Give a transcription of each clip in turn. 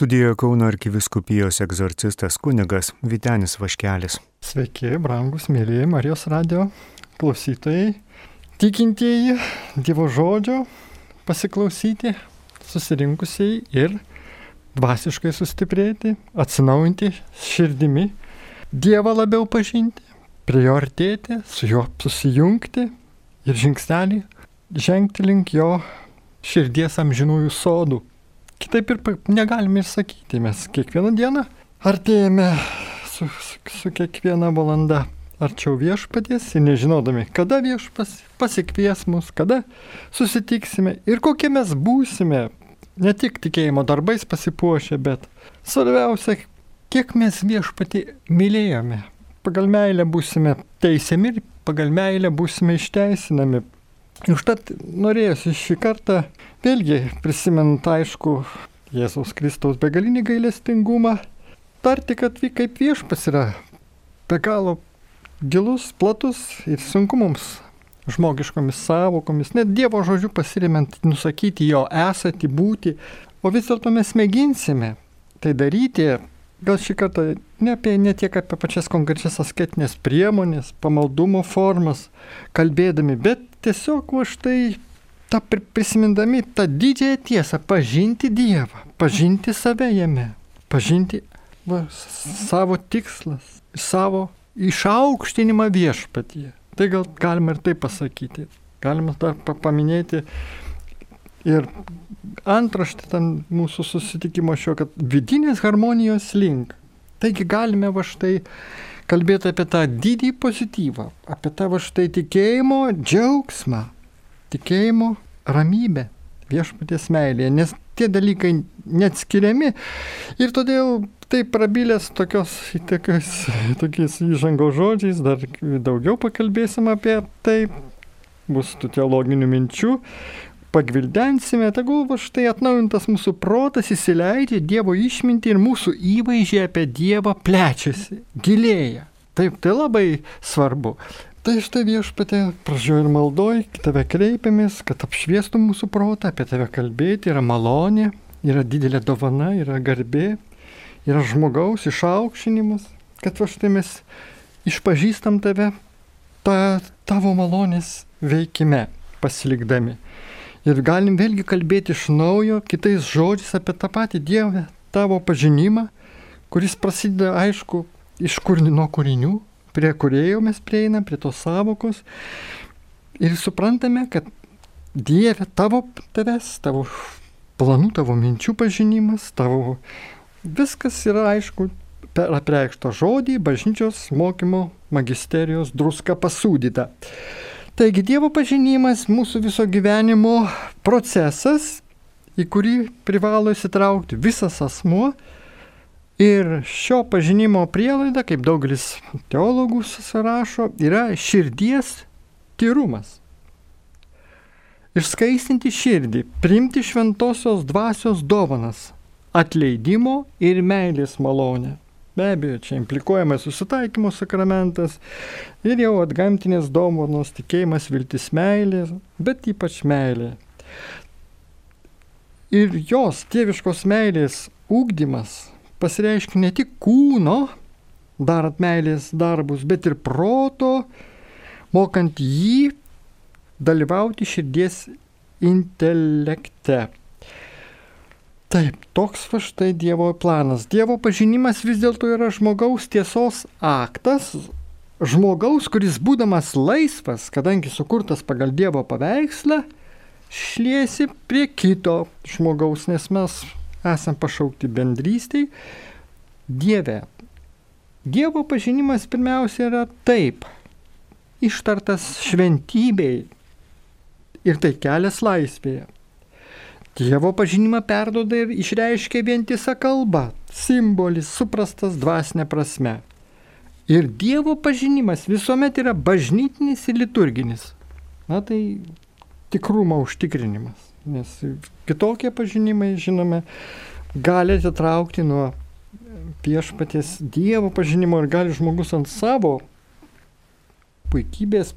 Studijoje Kauno arkiviskupijos egzorcistas kunigas Vitenis Vaškelis. Sveiki, brangus, mėlyje Marijos radio klausytojai, tikintieji Dievo žodžio pasiklausyti, susirinkusiai ir dvasiškai sustiprėti, atsinaujinti širdimi, Dievą labiau pažinti, prie jo artėti, su juo susijungti ir žingsnelį žengti link jo širdies amžinųjų sodų. Kitaip ir negalime ir sakyti, mes kiekvieną dieną artėjame su, su, su kiekviena valanda arčiau viešpaties ir nežinodami, kada viešpas pasikvies mus, kada susitiksime ir kokie mes būsime, ne tik tikėjimo darbais pasipuošę, bet svarbiausia, kiek mes viešpatį mylėjome. Pagal meilę būsime teisiami ir pagal meilę būsime išteisinami. Užtat norėjusi šį kartą vėlgi prisimint aišku Jėzaus Kristaus begalinį gailestingumą, tarti, kad kaip viešpas yra be galo gilus, platus ir sunku mums žmogiškomis savokomis, net Dievo žodžiu pasiriment, nusakyti jo esatį, būti, o vis dėlto mes mėginsime tai daryti, gal šį kartą ne, apie, ne tiek apie pačias konkrečias asketinės priemonės, pamaldumo formas kalbėdami, bet tiesiog va štai tą prisimindami tą didžiąją tiesą, pažinti Dievą, pažinti save jame, pažinti va, savo tikslas, savo išaukštinimą viešpatyje. Tai gal galima ir tai pasakyti. Galima dar paminėti ir antraštė tam mūsų susitikimo šio, kad vidinės harmonijos link. Taigi galime va štai kalbėti apie tą didį pozityvą, apie tą va štai tikėjimo džiaugsmą, tikėjimo ramybę, viešpaties meilėje, nes tie dalykai neatskiriami ir todėl tai prabilęs tokios, tokios, tokiais įžango žodžiais, dar daugiau pakalbėsim apie tai, bus tų teologinių minčių, pagvildensime, tegul va štai atnaujintas mūsų protas įsileidžia Dievo išmintį ir mūsų įvaizdžiai apie Dievą plečiasi, gilėja. Taip, tai labai svarbu. Tai štai viešpatė, pražiūrėjau ir maldoj, tave kreipiamės, kad apšviestų mūsų protą, apie tave kalbėti, yra malonė, yra didelė dovana, yra garbė, yra žmogaus išaukšinimas, kad va štai mes išpažįstam tave ta, tavo malonės veikime pasilikdami. Ir galim vėlgi kalbėti iš naujo, kitais žodžiais apie tą patį Dievą, tavo pažinimą, kuris prasideda, aišku, iš kur nuo kūrinių, prie kuriejų mes prieinam, prie tos savokos. Ir suprantame, kad Dieve tavo tavęs, tavo planų, tavo minčių pažinimas, tavo viskas yra aišku per apreikštą žodį, bažnyčios mokymo magisterijos druska pasūdyta. Taigi Dievo pažinimas mūsų viso gyvenimo procesas, į kurį privalo įsitraukti visas asmuo. Ir šio pažinimo prielaida, kaip daugelis teologų surašo, yra širdies tyrumas. Išskaistinti širdį, priimti šventosios dvasios dovanas, atleidimo ir meilės malonę. Be abejo, čia implikuojamas susitaikymo sakramentas ir jau atgamtinės dovanos, tikėjimas, viltis, meilė, bet ypač meilė. Ir jos tėviškos meilės ūkdymas pasireiškia ne tik kūno, darant meilės darbus, bet ir proto, mokant jį dalyvauti širdies intelekte. Taip, toks va štai Dievo planas. Dievo pažinimas vis dėlto yra žmogaus tiesos aktas, žmogaus, kuris būdamas laisvas, kadangi sukurtas pagal Dievo paveikslą, šliesi prie kito žmogaus, nes mes esam pašaukti bendrystiai. Dieve. Dievo pažinimas pirmiausia yra taip, ištartas šventybei ir tai kelias laisvėje. Dievo pažinimą perdoda ir išreiškia vientisa kalba, simbolis suprastas dvasinė prasme. Ir Dievo pažinimas visuomet yra bažnytinis ir liturginis. Na tai tikrumo užtikrinimas. Nes kitokie pažinimai, žinome, gali atitraukti nuo viešpaties Dievo pažinimo ir gali žmogus ant savo puikybės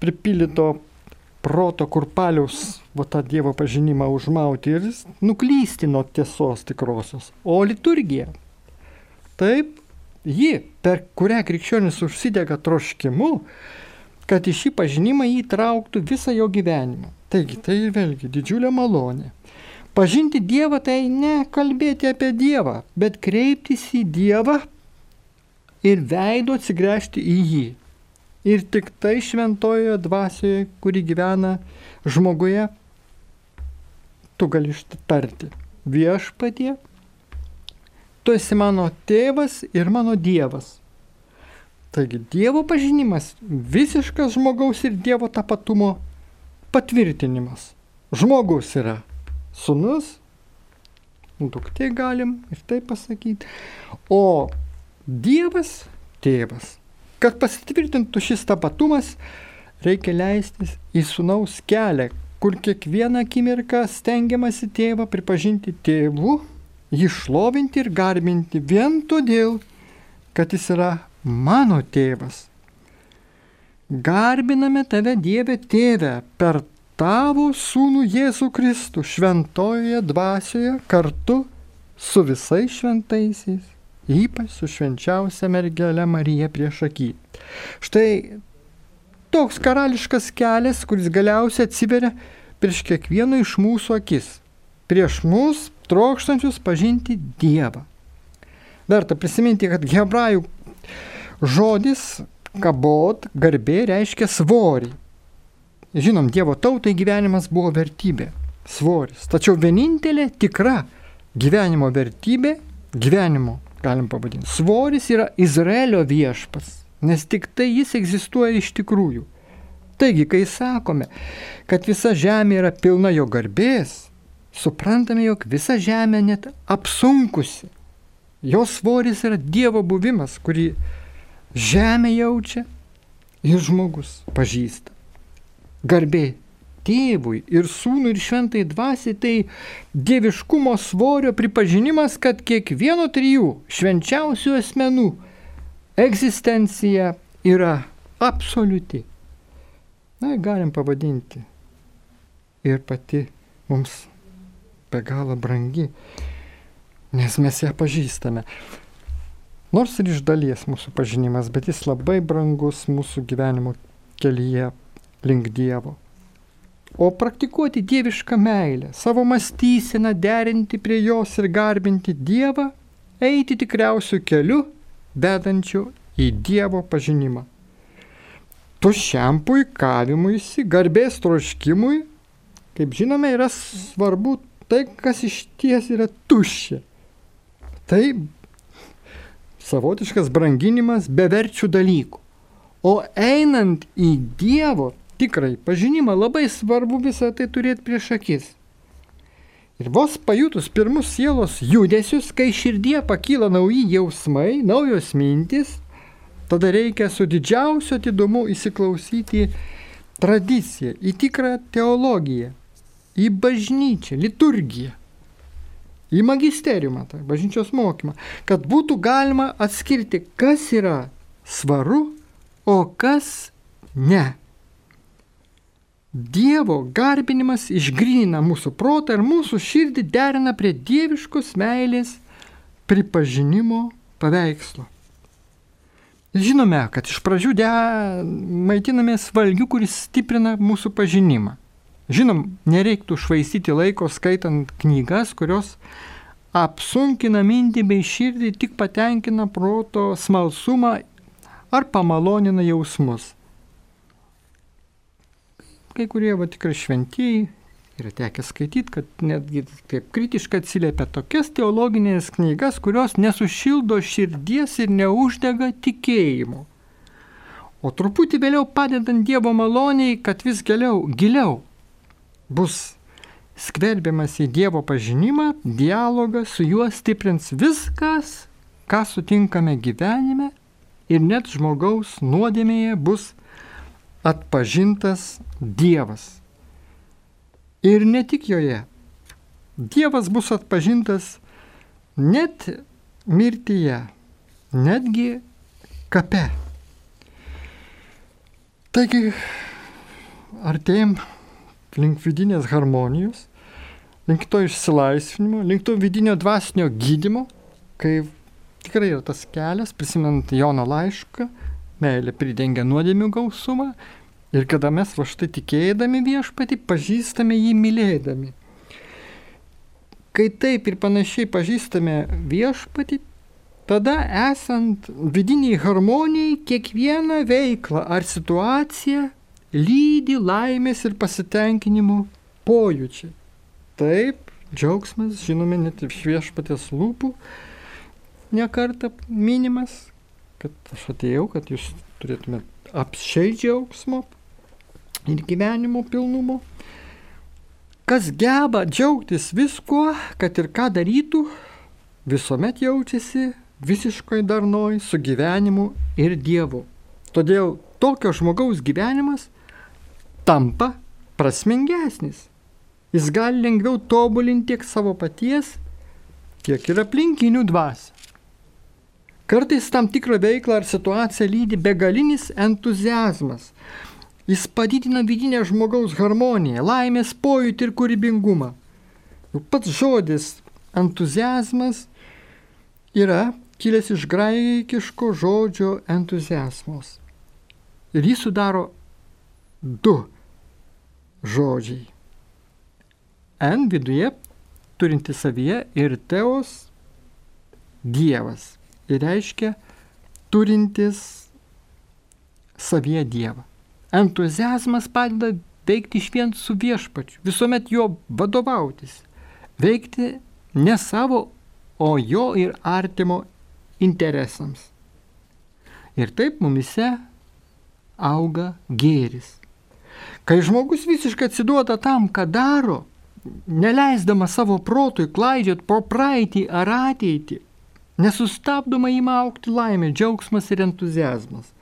pripildyto proto kurpaliaus, va tą Dievo pažinimą užmauti ir nuklysti nuo tiesos tikrosios. O liturgija. Taip, ji, per kurią krikščionis užsidega troškimu, kad į šį pažinimą įtrauktų visą jo gyvenimą. Taigi, tai vėlgi didžiulė malonė. Pažinti Dievą tai ne kalbėti apie Dievą, bet kreiptis į Dievą ir veido atsigręžti į jį. Ir tik tai šventojoje dvasioje, kuri gyvena žmoguje, tu gali ištarti. Viešpatie, tu esi mano tėvas ir mano Dievas. Taigi Dievo pažinimas visiškas žmogaus ir Dievo tapatumo patvirtinimas. Žmogus yra sunus, duktė galim ir taip pasakyti, o Dievas tėvas. Kad pasitvirtintų šis tapatumas, reikia leistis į sunaus kelią, kur kiekvieną akimirką stengiamasi tėvą pripažinti tėvu, jį šlovinti ir garbinti vien todėl, kad jis yra mano tėvas. Garbiname tave Dieve tėve per tavo sūnų Jėzų Kristų šventojoje dvasioje kartu su visais šventaisiais ypač su švenčiausia mergelė Marija prieš akį. Štai toks karališkas kelias, kuris galiausiai atsiveria prieš kiekvieno iš mūsų akis, prieš mus trokštančius pažinti Dievą. Verta prisiminti, kad hebrajų žodis kabot, garbė reiškia svorį. Žinom, Dievo tautai gyvenimas buvo vertybė, svoris. Tačiau vienintelė tikra gyvenimo vertybė, gyvenimo galim pavadinti. Svoris yra Izraelio viešpas, nes tik tai jis egzistuoja iš tikrųjų. Taigi, kai sakome, kad visa žemė yra pilna jo garbės, suprantame, jog visa žemė net apsunkusi. Jos svoris yra Dievo buvimas, kurį žemė jaučia ir žmogus pažįsta. Garbė tėvui ir sūnui ir šventai dvasiai, tai dieviškumo svorio pripažinimas, kad kiekvieno trijų švenčiausių asmenų egzistencija yra absoliuti. Na, galim pavadinti. Ir pati mums be galo brangi, nes mes ją pažįstame. Nors ir iš dalies mūsų pažinimas, bet jis labai brangus mūsų gyvenimo kelyje link Dievo o praktikuoti dievišką meilę, savo mąstyseną derinti prie jos ir garbinti Dievą, eiti tikriausių keliu, vedančiu į Dievo pažinimą. Tušiam puikavimuisi, garbės troškimui, kaip žinome, yra svarbu tai, kas iš ties yra tuščia. Tai savotiškas branginimas beverčių dalykų. O einant į Dievo tikrai pažinimą, labai svarbu visą tai turėti prieš akis. Ir vos pajutus pirmus sielos judesius, kai širdie pakyla nauji jausmai, naujos mintis, tada reikia su didžiausiu atidumu įsiklausyti tradiciją, į tikrą teologiją, į bažnyčią, liturgiją, į magisteriumą, tai bažnyčios mokymą, kad būtų galima atskirti, kas yra svaru, o kas ne. Dievo garbinimas išgrynina mūsų protą ir mūsų širdį derina prie dieviškos meilės pripažinimo paveikslo. Žinome, kad iš pradžių de... maitinamės valgių, kuris stiprina mūsų pažinimą. Žinom, nereiktų švaistyti laiko skaitant knygas, kurios apsunkina mintį bei širdį, tik patenkina proto smalsumą ar pamalonina jausmus kai kurie va tikrai šventieji yra tekę skaityti, kad netgi taip kritiškai atsiliepia tokias teologinės knygas, kurios nesušildo širdies ir neuždega tikėjimu. O truputį vėliau padedant Dievo maloniai, kad vis giliau, giliau bus skverbiamas į Dievo pažinimą, dialogą su juo stiprins viskas, ką sutinkame gyvenime ir net žmogaus nuodėmėje bus atpažintas Dievas. Ir ne tik joje. Dievas bus atpažintas net mirtyje, netgi kape. Taigi artėjom link vidinės harmonijos, link to išsilaisvinimo, link to vidinio dvasinio gydimo, kai tikrai yra tas kelias, prisimenant Jono laišką, meilė pridengia nuodėmių gausumą ir kada mes va štai tikėdami viešpatį, pažįstame jį mylėdami. Kai taip ir panašiai pažįstame viešpatį, tada esant vidiniai harmonijai kiekvieną veiklą ar situaciją lydi laimės ir pasitenkinimo pojūčiai. Taip, džiaugsmas, žinome, net iš viešpatės lūpų nekarta minimas, kad aš atėjau, kad jūs turėtumėte apšiai džiaugsmo ir gyvenimo pilnumo. Kas geba džiaugtis viskuo, kad ir ką darytų, visuomet jaučiasi visiškai darnoj su gyvenimu ir Dievu. Todėl tokio žmogaus gyvenimas tampa prasmingesnis. Jis gali lengviau tobulinti tiek savo paties, tiek ir aplinkinių dvasę. Kartais tam tikrą veiklą ar situaciją lydi begalinis entuzijazmas. Jis padidina vidinę žmogaus harmoniją, laimės pojūtį ir kūrybingumą. Jau pats žodis entuzijazmas yra kilęs iš graikiško žodžio entuzijazmos. Ir jį sudaro du žodžiai. N viduje turinti savyje ir teos Dievas. Reiškia turintis savyje Dievą. Entuzijazmas padeda veikti iš vien su viešpačiu, visuomet jo vadovautis, veikti ne savo, o jo ir artimo interesams. Ir taip mumise auga gėris. Kai žmogus visiškai atsiduoda tam, ką daro, neleisdama savo protui klaidžiot po praeitį ar ateitį, nesustabdoma įma aukti laimė, džiaugsmas ir entuzijazmas.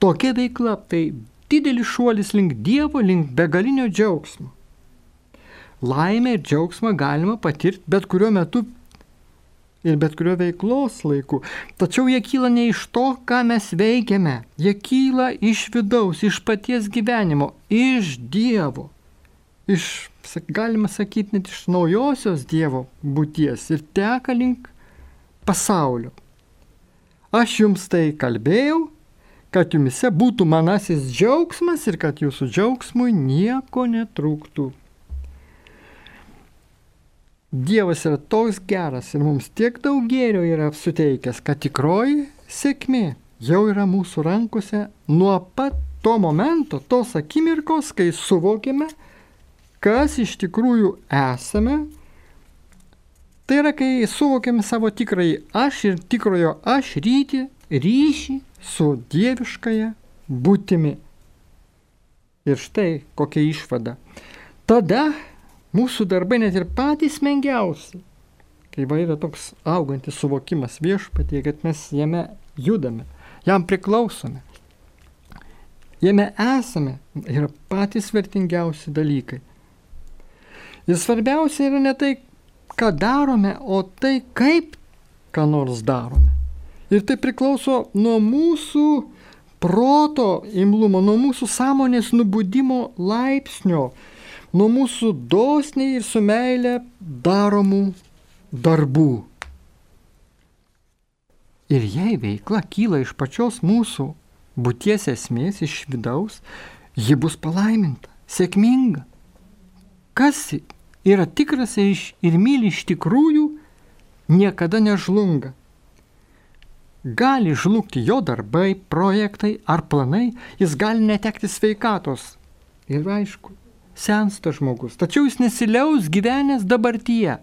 Tokia veikla tai didelis šuolis link Dievo, link begalinio džiaugsmo. Laimę ir džiaugsmą galima patirti bet kuriuo metu ir bet kurio veiklos laiku. Tačiau jie kyla ne iš to, ką mes veikiame. Jie kyla iš vidaus, iš paties gyvenimo, iš Dievo. Iš, galima sakyti, net iš naujosios Dievo būties ir teka link pasaulio. Aš jums tai kalbėjau, kad jumise būtų manasis džiaugsmas ir kad jūsų džiaugsmui nieko netrūktų. Dievas yra toks geras ir mums tiek daug gėrio yra suteikęs, kad tikroji sėkmė jau yra mūsų rankose nuo pat to momento, tos akimirkos, kai suvokime, kas iš tikrųjų esame. Tai yra, kai suvokėme savo tikrąjį aš ir tikrojo aš ryti ryšį su dieviškąją būtimi. Ir štai kokia išvada. Tada Mūsų darbai net ir patys mengiausi, kai va yra toks augantis suvokimas viešpatie, kad mes jame judame, jam priklausome, jame esame, yra patys vertingiausi dalykai. Ir svarbiausia yra ne tai, ką darome, o tai, kaip ką nors darome. Ir tai priklauso nuo mūsų proto imlumo, nuo mūsų sąmonės nubudimo laipsnio, nuo mūsų dosniai ir su meilė daromų darbų. Ir jei veikla kyla iš pačios mūsų būties esmės, iš vidaus, ji bus palaiminta, sėkminga. Kas yra tikras ir myli iš tikrųjų, niekada nežlunga. Gali žlugti jo darbai, projektai ar planai, jis gali netekti sveikatos. Ir aišku, sensta žmogus, tačiau jis nesiliaus gyvenęs dabartyje.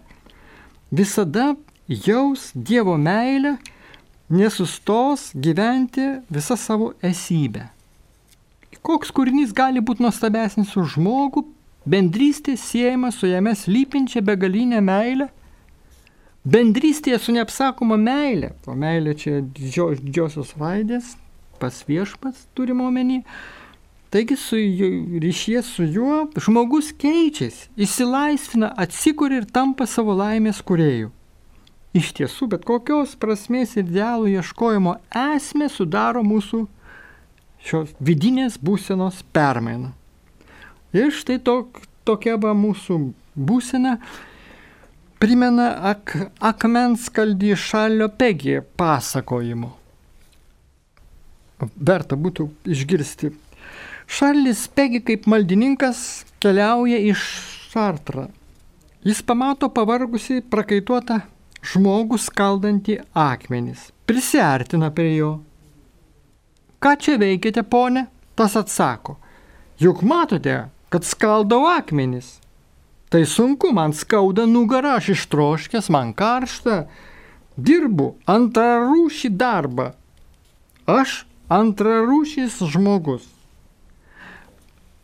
Visada jaus Dievo meilę, nesustos gyventi visą savo esybę. Koks kūrinys gali būti nuostabesnis už žmogų, bendrystė siejama su jame slypinčia begalinė meilė, bendrystėje su neapsakoma meilė, o meilė čia didžiosios raidės, pas viešpats turime omeny, Taigi su ryšyje su juo žmogus keičiasi, išsilaisvina, atsikūrė ir tampa savo laimės kuriejų. Iš tiesų, bet kokios prasmės ir idealų ieškojimo esmė sudaro mūsų šios vidinės būsenos permaina. Ir štai tok, tokia va mūsų būsena primena ak, akmens kaldį šalio pegį pasakojimo. Verta būtų išgirsti. Šarlis Pegi kaip maldininkas keliauja iš Šartrą. Jis pamato pavargusi prakaituotą žmogų skaldantį akmenis. Prisartina prie jo. Ką čia veikiate, ponė? Tas atsako. Juk matote, kad skaldau akmenis. Tai sunku, man skauda nugarą, aš ištroškęs, man karšta. Dirbu antrarūšį darbą. Aš antrarūšis žmogus.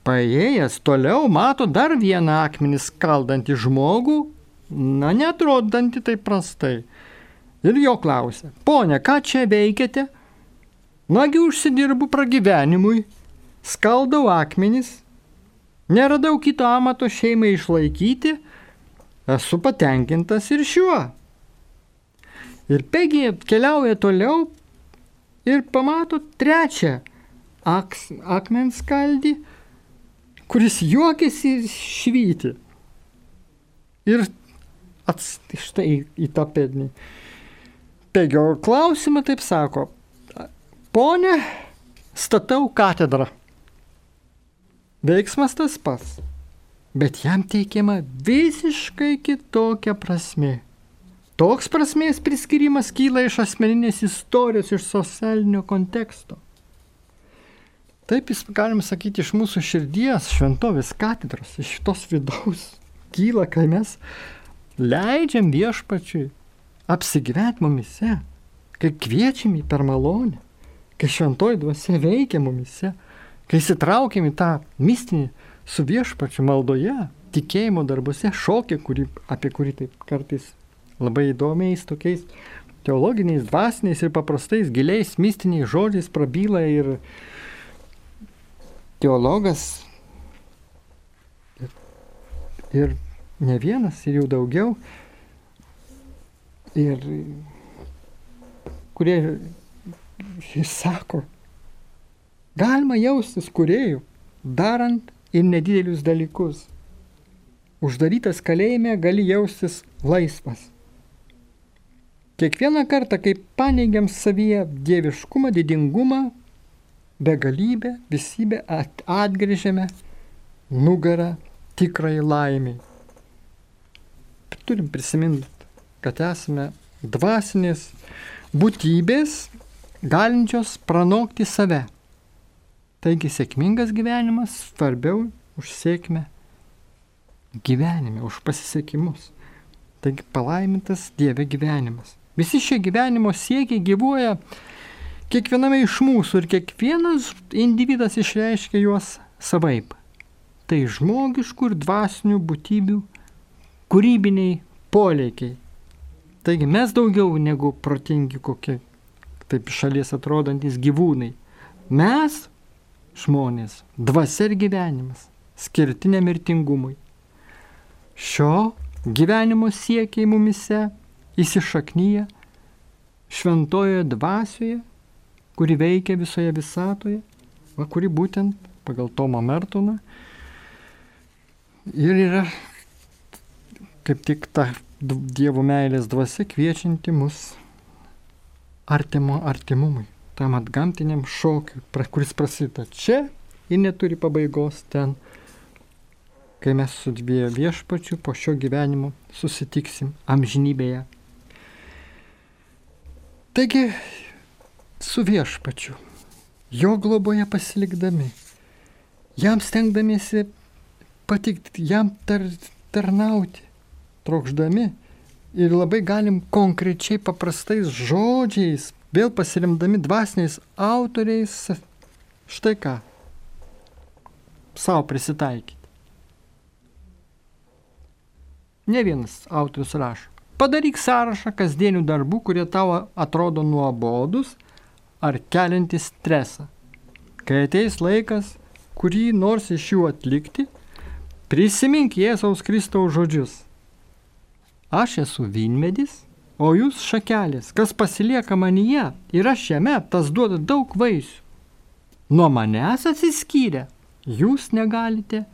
Paėjęs toliau mato dar vieną akmenį skaldantį žmogų, na netrodantį taip prastai. Ir jo klausia, ponė, ką čia veikiate? Nagi užsidirbu pragyvenimui, skaldau akmenis, neradau kito amato šeimai išlaikyti, esu patenkintas ir šiuo. Ir Pegija keliauja toliau ir pamato trečią aks, akmens skaldį, kuris juokiasi ir švyti. Ir ats, štai į, tą pednį. Pegio klausimą taip sako, ponė, statau katedrą. Veiksmas tas pats, bet jam teikiama visiškai kitokia prasme. Toks prasmės priskirimas kyla iš asmeninės istorijos, iš socialinio konteksto. Taip jis, galim sakyti, iš mūsų širdies, šventovės katedros, iš tos vidaus kyla, kai mes leidžiam viešpačiui apsigyventi mumise, kai kviečiam į per malonę, kai šventoji dvasia veikia mumise, Kai įsitraukiam į tą mistinį su viešpačiu maldoje, tikėjimo darbuose, šokį, kurį, apie kurį taip kartais labai įdomiais tokiais teologiniais, dvasiniais ir paprastais, giliais, mistiniais žodžiais prabyla ir teologas ir, ir ne vienas, ir jau daugiau, ir kurie sako, Galima jaustis kuriejų, darant ir nedidelius dalykus. Uždarytas kalėjime gali jaustis laisvas. Kiekvieną kartą, kai paneigiam savyje dieviškumą, didingumą, begalybę, visybę, at, atgrėžiame nugarą tikrai laimiai. Turim prisiminti, kad esame dvasinės būtybės, galinčios pranokti save. Taigi sėkmingas gyvenimas svarbiau už sėkmę gyvenime, už pasisekimus. Taigi palaimintas Dieve gyvenimas. Visi šie gyvenimo siekiai gyvuoja kiekviename iš mūsų ir kiekvienas individas išreiškia juos savaip. Tai žmogiškų ir dvasinių būtybių kūrybiniai polėkiai. Taigi mes daugiau negu protingi kokie, taip šalies atrodantis gyvūnai. Mes žmonės, dvasia ir gyvenimas, skirti nemirtingumui. Šio gyvenimo siekiai mumise įsišaknyja šventojoje dvasioje, kuri veikia visoje visatoje, va, kuri būtent pagal Tomą Mertoną ir yra kaip tik ta Dievo meilės dvasia kviečianti mus artimo artimumui tam atgamtiniam šokiui, kuris prasideda čia ir neturi pabaigos ten, kai mes su dviejo viešpačiu po šio gyvenimo susitiksim amžinybėje. Taigi, su viešpačiu, jo globoje pasilikdami, jam stengdamiesi patikti, jam tar, tarnauti, trokšdami ir labai galim konkrečiai paprastais žodžiais vėl pasirimdami dvasiniais autoriais, štai ką, savo prisitaikyti. Ne vienas autorius rašo. Padaryk sąrašą kasdienių darbų, kurie tau atrodo nuobodus ar keliantis stresą. Kai ateis laikas, kurį nors iš jų atlikti, prisimink Jėzaus Kristaus žodžius. Aš esu vynmedis, O jūs šakelės, kas pasilieka manyje ir aš jame, tas duoda daug vaisių. Nuo manęs atsiskyrę, jūs negalite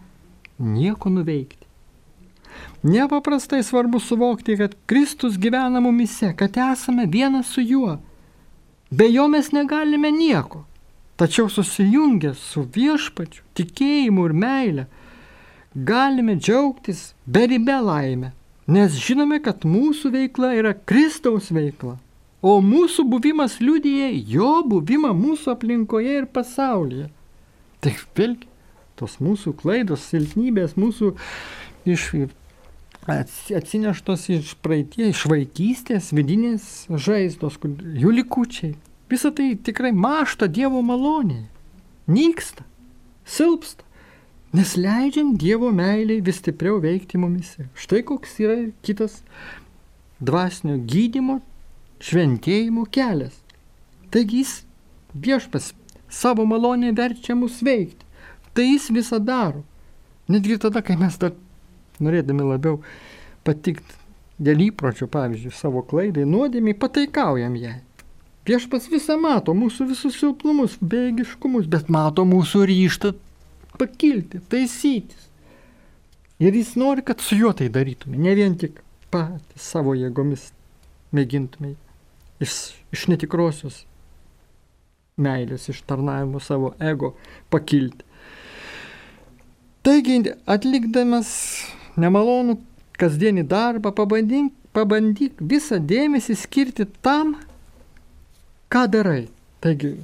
nieko nuveikti. Nepaprastai svarbu suvokti, kad Kristus gyvena mumise, kad esame vienas su juo. Be jo mes negalime nieko. Tačiau susijungę su viešpačiu, tikėjimu ir meile, galime džiaugtis beribę laimę, nes žinome, kad mūsų veikla yra Kristaus veikla, o mūsų buvimas liudyje jo buvimą mūsų aplinkoje ir pasaulyje. Tai vėlgi, tos mūsų klaidos, silpnybės, mūsų iš, atsineštos iš praeities, iš vaikystės, vidinės žaizdos, jų likučiai. Visą tai tikrai mašta Dievo maloniai, nyksta, silpsta, nes leidžiam Dievo meiliai vis stipriau veikti mumise. Štai koks yra kitas dvasinio gydimo, šventėjimo kelias. Taigi jis viešpas savo malonę verčia mus veikti. Tai jis visą daro. Netgi tada, kai mes dar norėdami labiau patikti dėl įpročio, pavyzdžiui, savo klaidai, nuodėmiai, pataikaujam jai. Viešpas visą mato, mūsų visus silpnumus, bėgiškumus, bet mato mūsų ryštą pakilti, taisytis. Ir jis nori, kad su juo tai darytume, ne vien tik patys savo jėgomis mėgintume iš, iš netikrosios meilės, iš tarnavimo savo ego pakilti. Taigi, atlikdamas nemalonų kasdienį darbą, pabandyk, pabandyk visą dėmesį skirti tam, ką darai. Taigi,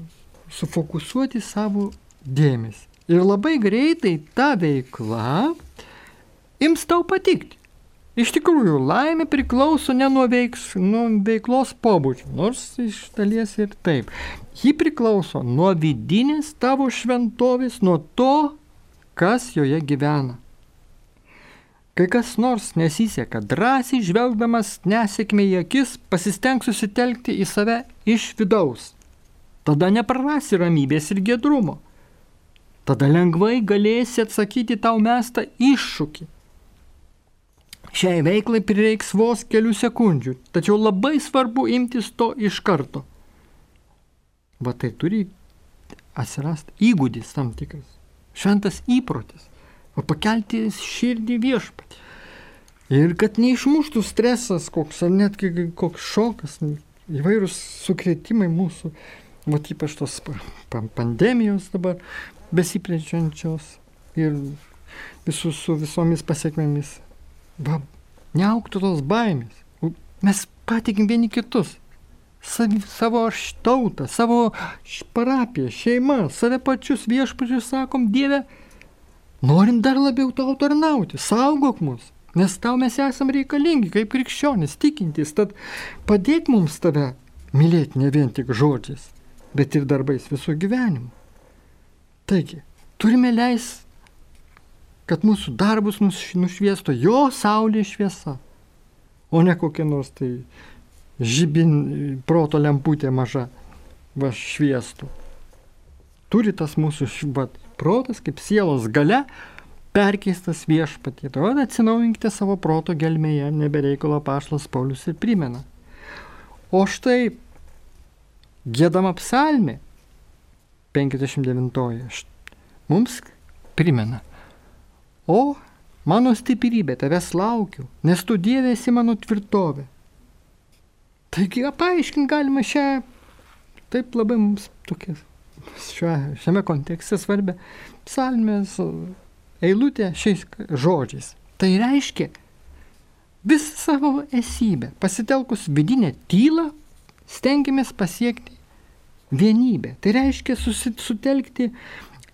sufokusuoti savo dėmesį. Ir labai greitai ta veikla ims tau patikti. Iš tikrųjų, laimė priklauso ne nuo, veiks, nuo veiklos pobūdžio, nors iš dalies ir taip. Ji priklauso nuo vidinės tavo šventovės, nuo to, kas joje gyvena. Kai kas nors nesiseka, drąsiai žvelgdamas nesėkmė į akis, pasistengs susitelkti į save iš vidaus. Tada neprarasi ramybės ir gedrumo. Tada lengvai galėsi atsakyti tau mestą iššūkį. Šiai veiklai prireiks vos kelių sekundžių, tačiau labai svarbu imtis to iš karto. Va tai turi atsirasti įgūdis tam tikras, šventas įprotis o pakelti širdį viešpatį. Ir kad neišmuštų stresas koks, ar net koks šokas, įvairūs sukretimai mūsų, o ypač tos pandemijos dabar besiplečiančios ir visus su visomis pasiekmėmis. Va, neauktų tos baimės. Mes patikim vieni kitus. Savi, savo tautą, savo parapiją, šeimą, save pačius viešpačius sakom, Dieve, Norim dar labiau tau tarnauti, saugok mus, nes tau mes esam reikalingi kaip krikščionis, tikintys, tad padėk mums tave mylėti ne vien tik žodžiais, bet ir darbais visų gyvenimų. Taigi, turime leis, kad mūsų darbus nušviesto jo saulė šviesa, o ne kokia nors tai žibin proto lemputė maža va šviestų. Turi tas mūsų vat, protas kaip sielos gale perkeistas viešpatie. Todėl atsinaujinkite savo proto gelmėje, nebereikalo pašlas Paulius ir primena. O štai gėdama psalmė 59 mums primena. O mano stiprybė, tavęs laukiu, nes tu dievėsi mano tvirtovė. Taigi, paaiškinti galima šią taip labai mums tokias šiuo, šiame kontekste svarbia psalmės eilutė šiais žodžiais. Tai reiškia visą savo esybę, pasitelkus vidinę tylą, stengiamės pasiekti vienybę. Tai reiškia sutelkti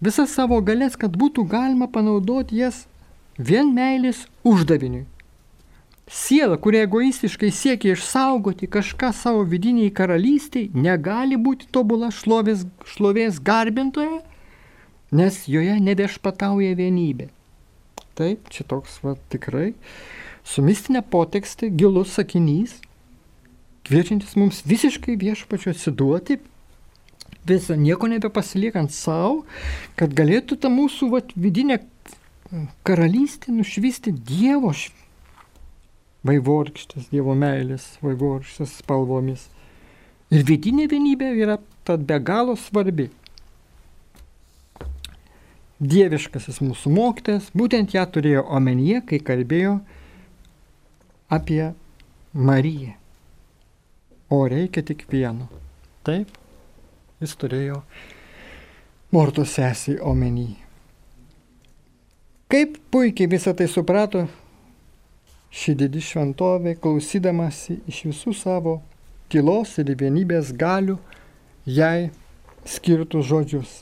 visas savo galės, kad būtų galima panaudoti jas vien meilės uždaviniui. Siela, kuri egoistiškai siekia išsaugoti kažką savo vidiniai karalystiai, negali būti tobula šlovės, šlovės garbintoje, nes joje nebešpatauja vienybė. Taip, čia toks va, tikrai su mistinė potekstė gilus sakinys, kviečiantis mums visiškai viešpačiu atsiduoti, visą nieko nebepasiliekant savo, kad galėtų ta mūsų va, vidinė karalystė nušvisti Dievo šviesą vaivorykštės, Dievo meilės vaivorykštės spalvomis. Ir vidinė vienybė yra tad be galo svarbi. dieviškasis mūsų mokytas, būtent ją turėjo omenyje, kai kalbėjo apie Mariją. O reikia tik vieno. Taip, jis turėjo Mortos sesį omeny. Kaip puikiai visą tai suprato ši didi šventovė, klausydamasi iš visų savo tylos ir vienybės galių, jai skirtus žodžius.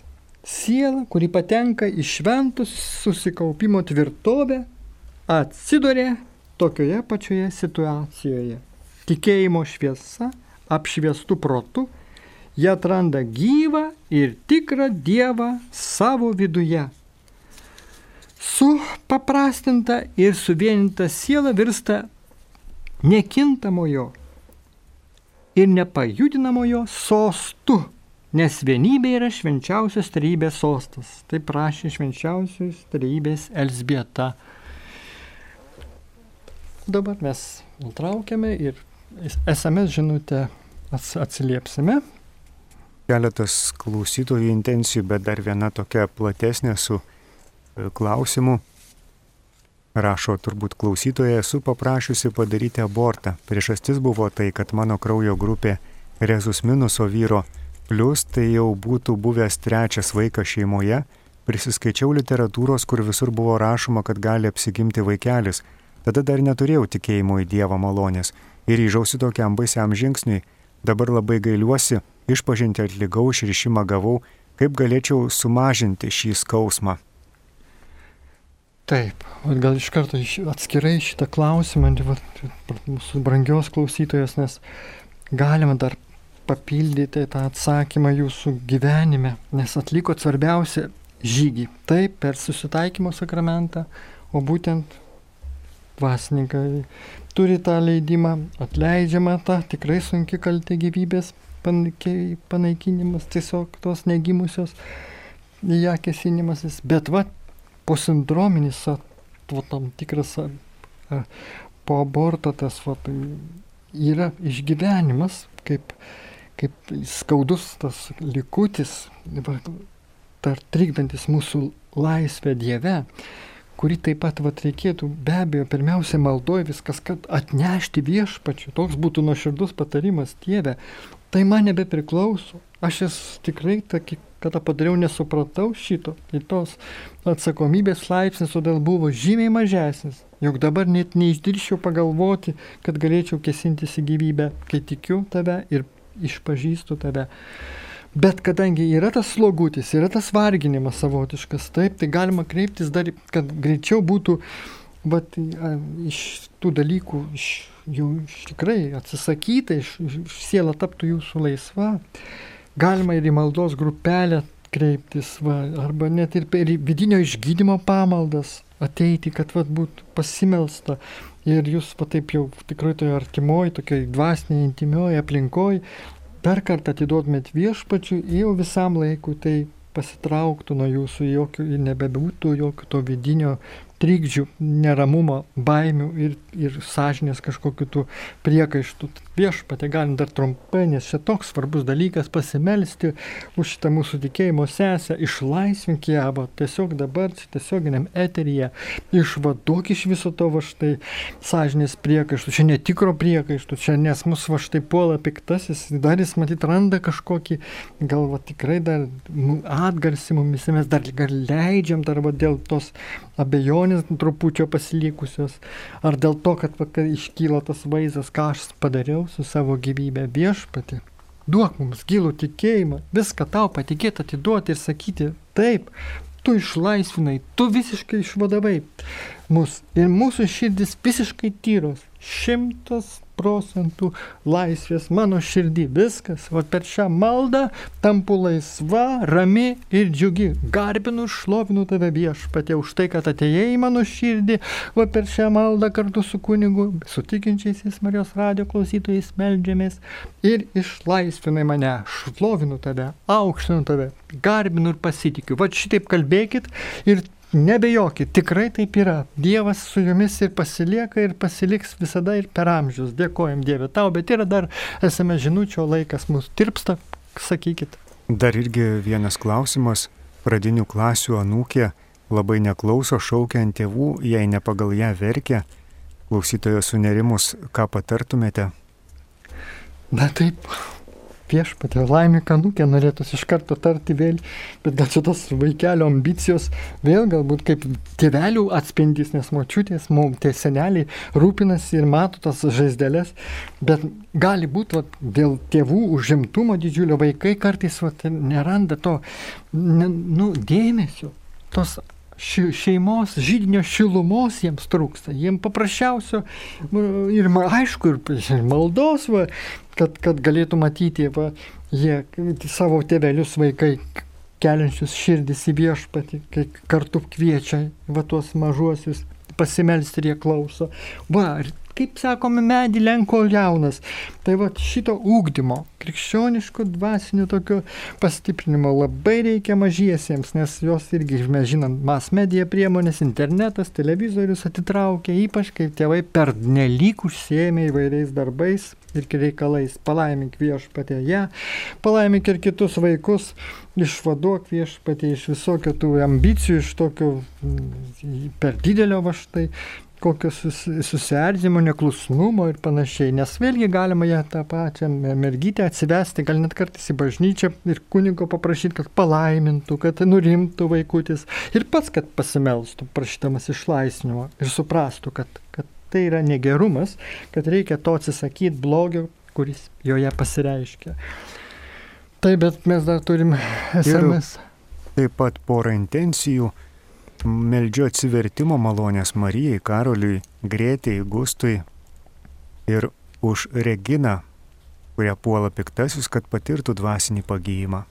Siela, kuri patenka į šventus susikaupimo tvirtovę, atsidurė tokioje pačioje situacijoje. Tikėjimo šviesa, apšviestų protų, jie atranda gyvą ir tikrą Dievą savo viduje. Su paprastinta ir suvieninta siela virsta nekintamojo ir nepajudinamojo sostu nes vienybė yra švenčiausios trybės sostas. Tai prašė švenčiausios trybės Elsbieta. Dabar mes nutraukiame ir SMS žinutę atsiliepsime. Keletas klausytojų intencijų, bet dar viena tokia platesnė su e, klausimu. Rašo turbūt klausytoja, esu paprašiusi padaryti abortą. Priežastis buvo tai, kad mano kraujo grupė rezus minuso vyro Plius tai jau būtų buvęs trečias vaikas šeimoje, prisiskaičiau literatūros, kur visur buvo rašoma, kad gali apsigimti vaikelis. Tada dar neturėjau tikėjimo į Dievo malonės ir ryžausi tokiam baisiam žingsniui. Dabar labai gailiuosi, išpažinti atlikau, išrišimą gavau, kaip galėčiau sumažinti šį skausmą. Taip, gal iš karto atskirai šitą klausimą, mūsų brangios klausytojas, nes galima dar papildyti tą atsakymą jūsų gyvenime, nes atliko svarbiausią žygį. Taip, per susitaikymo sakramentą, o būtent dvasininkai turi tą leidimą, atleidžiama ta tikrai sunki kaltė gyvybės panaikinimas, tiesiog tos negimusios į ją kesinimasis, bet va, po sindrominis, va, tam tikras a, a, po aborto tas va, yra išgyvenimas, kaip kaip skaudus tas likutis, dar trikdantis mūsų laisvę Dieve, kuri taip pat vat, reikėtų be abejo pirmiausia maldoje viskas, kad atnešti viešpačiu, toks būtų nuoširdus patarimas Dieve, tai man nebepriklauso. Aš esu tikrai, tokį, kada padariau, nesupratau šito. Ir tos atsakomybės laipsnis todėl buvo žymiai mažesnis. Juk dabar net neišdirščiau pagalvoti, kad galėčiau kesintis į gyvybę, kai tikiu tave ir išpažįstu tave. Bet kadangi yra tas slogutis, yra tas varginimas savotiškas, taip, tai galima kreiptis dar, kad greičiau būtų bet, iš tų dalykų iš, iš tikrai atsisakyta, iš, iš siela taptų jūsų laisva. Galima ir į maldos grupelę kreiptis, va, arba net ir per vidinio išgydymo pamaldas ateiti, kad vat, būtų pasimelsta. Ir jūs va taip jau tikrai toje artimoje, tokiai dvasinėje, intimioje aplinkoje dar kartą atiduotumėt viešpačiui jau visam laikui, tai pasitrauktų nuo jūsų jokių nebebūtų jokio to vidinio trikdžių, neramumo, baimių ir, ir sąžinės kažkokiu tų priekaištų. Viešpatė galim dar trumpai, nes čia toks svarbus dalykas pasimelsti už šitą mūsų tikėjimo sesę, išlaisvink ją, arba tiesiog dabar, tiesioginiam eteryje, išvaduok iš viso to va štai sąžinės priekaištų, čia netikro priekaištų, čia nes mūsų va štai puola piktasis, dar jis matyt randa kažkokį, gal va tikrai dar atgarsį mumis, mes dar gal leidžiam dar va dėl tos abejonės trupučio pasilikusios, ar dėl to, kad, kad iškyla tas vaizdas, ką aš padariau su savo gyvybė viešpati. Duok mums gilų tikėjimą, viską tau patikėti, atiduoti ir sakyti, taip, tu išlaisvinai, tu visiškai išvadavai mus ir mūsų širdis visiškai tyros, šimtas procentų laisvės mano širdį. Viskas, o per šią maldą tampu laisva, rami ir džiugi. Garbinu ir šlovinu tave viešpatė už tai, kad atėjai į mano širdį, o per šią maldą kartu su kunigu, su tikinčiaisiais Marijos radio klausytojais melžiamės ir išlaisvinai mane, šlovinu tave, aukštinu tave, garbinu ir pasitikiu. Va šitaip kalbėkit ir Nebejokit, tikrai taip yra. Dievas su jumis ir pasilieka ir pasiliks visada ir per amžius. Dėkojom Dievė tau, bet yra dar esame žinučio laikas mūsų tirpsta, sakykit. Dar irgi vienas klausimas. pradinių klasių anūkė labai neklauso, šaukia ant tėvų, jei ne pagal ją verkia. Klausytojo sunerimus, ką patartumėte? Na taip, viešpatė laimė kanukė norėtųsi iš karto tarti vėl, bet gal čia tos vaikelio ambicijos vėl galbūt kaip tėvelių atspindys, nes močiutės, mum tie seneliai rūpinasi ir mato tas žaizdelės, bet gali būti vat, dėl tėvų užimtumo didžiulio vaikai kartais vat, neranda to ne, nu, dėmesio, tos ši, šeimos žydinio šilumos jiems trūksta. Jiems paprasčiausio ir aišku, ir maldos, va, kad, kad galėtų matyti, va, jie savo tėvelius vaikai keliančius širdis į viešpatį, kai kartu kviečia va tuos mažuosius pasimelsti ir jie klauso. Va, kaip sakome, medį lenko jaunas. Tai va šito ūkdymo, krikščioniško dvasinio tokio pastiprinimo labai reikia mažiesiems, nes jos irgi, mes žinom, mas medija priemonės, internetas, televizorius atitraukia, ypač kai tėvai per nelik užsiemė įvairiais darbais ir reikalais. Palaimink viešpatė ją, palaimink ir kitus vaikus, išvaduok viešpatė iš visokio tų ambicijų, iš tokio per didelio va štai kokio susierzimo, neklusnumo ir panašiai. Nes vėlgi galima ją tą pačią mergytę atsivesti, gal net kartais į bažnyčią ir kunigo paprašyti, kad palaimintų, kad nurimtų vaikutis ir pats, kad pasimelstų, prašydamas išlaisvinimo ir suprastų, kad, kad tai yra negerumas, kad reikia to atsisakyti blogio, kuris joje pasireiškia. Taip, bet mes dar turim SMS. Ir taip pat porą intencijų Meldžiu atsivertimo malonės Marijai, Karoliui, Grėtėjai, Gustui ir už Reginą, kurie puola piktasis, kad patirtų dvasinį pagyjimą.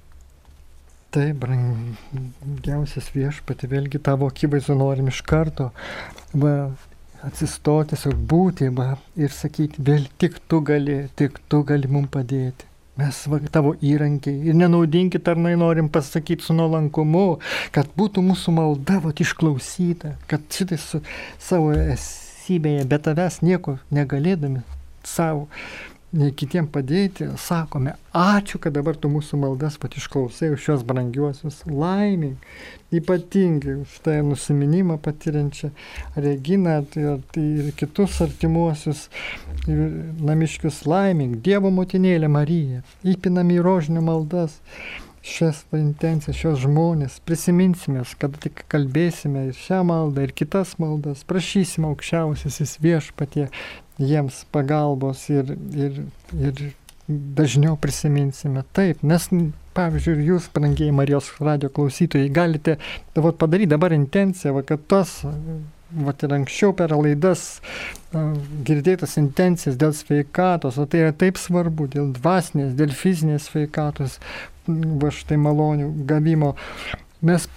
Taip, brangiausias viešpati, vėlgi tavo akivaizdu norim iš karto va, atsistoti, tiesiog būti va, ir sakyti, vėl tik tu gali, tik tu gali mums padėti. Mes va, tavo įrankiai. Ir nenaudingi tarnai norim pasakyti su nuolankumu, kad būtų mūsų malda va, išklausyta, kad šitai su savo esybėje be tavęs nieko negalėdami savo kitiem padėti, sakome, ačiū, kad dabar tu mūsų maldas pat išklausai už šios brangiuosius laiming, ypatingai už tai nusiminimą patiriančią Reginą tai, tai ir kitus artimuosius namiškius laiming, Dievo motinėlė Marija, įpinami į rožinio maldas šias intencijas, šios žmonės, prisiminsime, kad tik kalbėsime ir šią maldą, ir kitas maldas, prašysime aukščiausiasis viešpatie jiems pagalbos ir, ir, ir dažniau prisiminsime. Taip, nes, pavyzdžiui, ir jūs, brangiai Marijos radio klausytojai, galite va, padaryti dabar intenciją, va, kad tos, va, ir anksčiau per laidas girdėtas intencijas dėl sveikatos, o tai yra taip svarbu, dėl dvasinės, dėl fizinės sveikatos, va štai malonių gavimo. Mes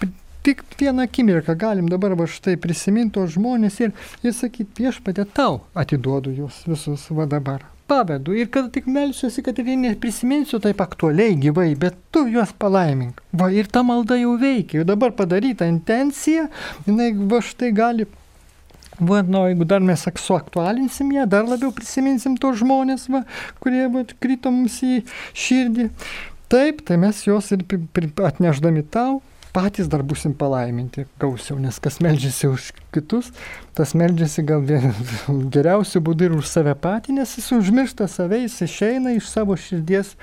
tik vieną akimirką galim dabar va štai prisiminti tos žmonės ir, ir sakyti, viešpatė tau atiduodu juos visus va dabar. Pavedu ir kad tik melsiuosi, kad ir neprisiminsiu taip aktualiai gyvai, bet tu juos palaimink. Va ir ta malda jau veikia, jau dabar padaryta intencija, jinai va štai gali Va, nu, jeigu dar mes suaktualinsim ją, dar labiau prisiminsim tos žmonės, va, kurie va, krito mums į širdį. Taip, tai mes juos ir atneždami tau patys dar busim palaiminti gausiau, nes kas melžiasi už kitus, tas melžiasi gal geriausių būdų ir už save patį, nes jis užmiršta save, jis išeina iš savo širdies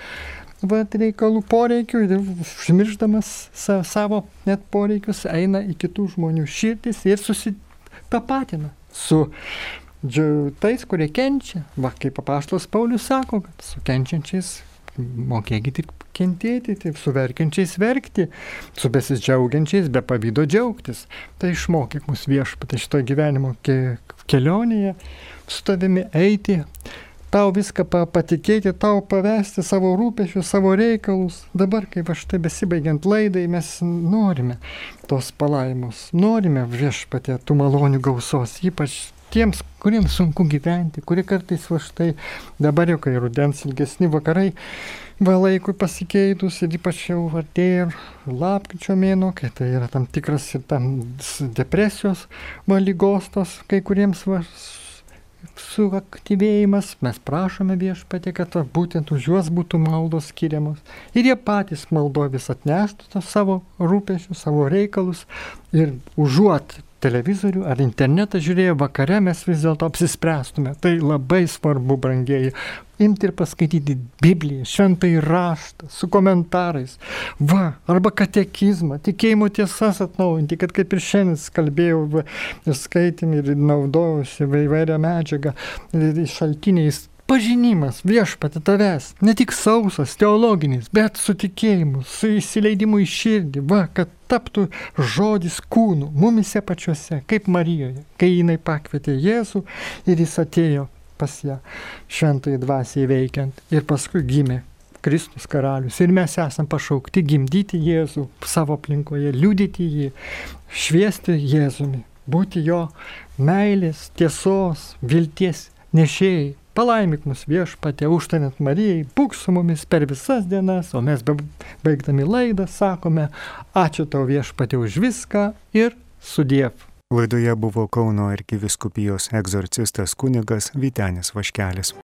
vat, reikalų poreikių ir užmiršdamas sa, savo net poreikius eina į kitų žmonių širdis ir susitapatina su tais, kurie kenčia. Va, kaip papaštas Paulius sako, kad su kenčiančiais mokėkit tik kentėti, taip su verkiančiais verkti, su besidžiaugiančiais be pavydo džiaugtis. Tai išmokyk mus viešpatė šito gyvenimo ke kelionėje, su tavimi eiti, tau viską patikėti, tau pavesti savo rūpešius, savo reikalus. Dabar, kaip aš tai besibaigiant laidai, mes norime tos palaimos, norime viešpatė tų malonių gausos, ypač tiems, kuriems sunku gyventi, kurie kartais va štai dabar jau kai rudens ilgesni vakarai, va laikui pasikeitus ir ypač jau artėja lapkričio mėno, kai tai yra tam tikras ir tam depresijos va lygos tos kai kuriems va suaktyvėjimas, mes prašome viešpatį, kad būtent už juos būtų maldos skiriamos. Ir jie patys maldo vis atneštų savo rūpešius, savo reikalus ir užuot televizorių ar internetą žiūrėję vakare, mes vis dėlto apsispręstume. Tai labai svarbu, brangieji, imti ir paskaityti Bibliją, šventai raštą, su komentarais. Va, arba katekizmą, tikėjimo tiesas atnaujinti, kad kaip ir šiandien kalbėjau va, ir skaitėm ir naudojausi įvairią medžiagą šaltiniais. Pažinimas viešpati tavęs, ne tik sausas, teologinis, bet su tikėjimu, su įsileidimu į širdį, va, kad taptų žodis kūnų, mumise pačiuose, kaip Marijoje, kai jinai pakvietė Jėzų ir jis atėjo pas ją šventai dvasiai veikiant ir paskui gimė Kristus karalius. Ir mes esam pašaukti gimdyti Jėzų savo aplinkoje, liudyti jį, šviesti Jėzumi, būti jo meilės, tiesos, vilties nešėjai. Palaimik mus viešpatė, užtanant Marijai, būk su mumis per visas dienas, o mes baigdami laidą sakome, ačiū tau viešpatė už viską ir sudiev. Laidoje buvo Kauno arkiviskupijos egzorcistas kunigas Vitenis Vaškelis.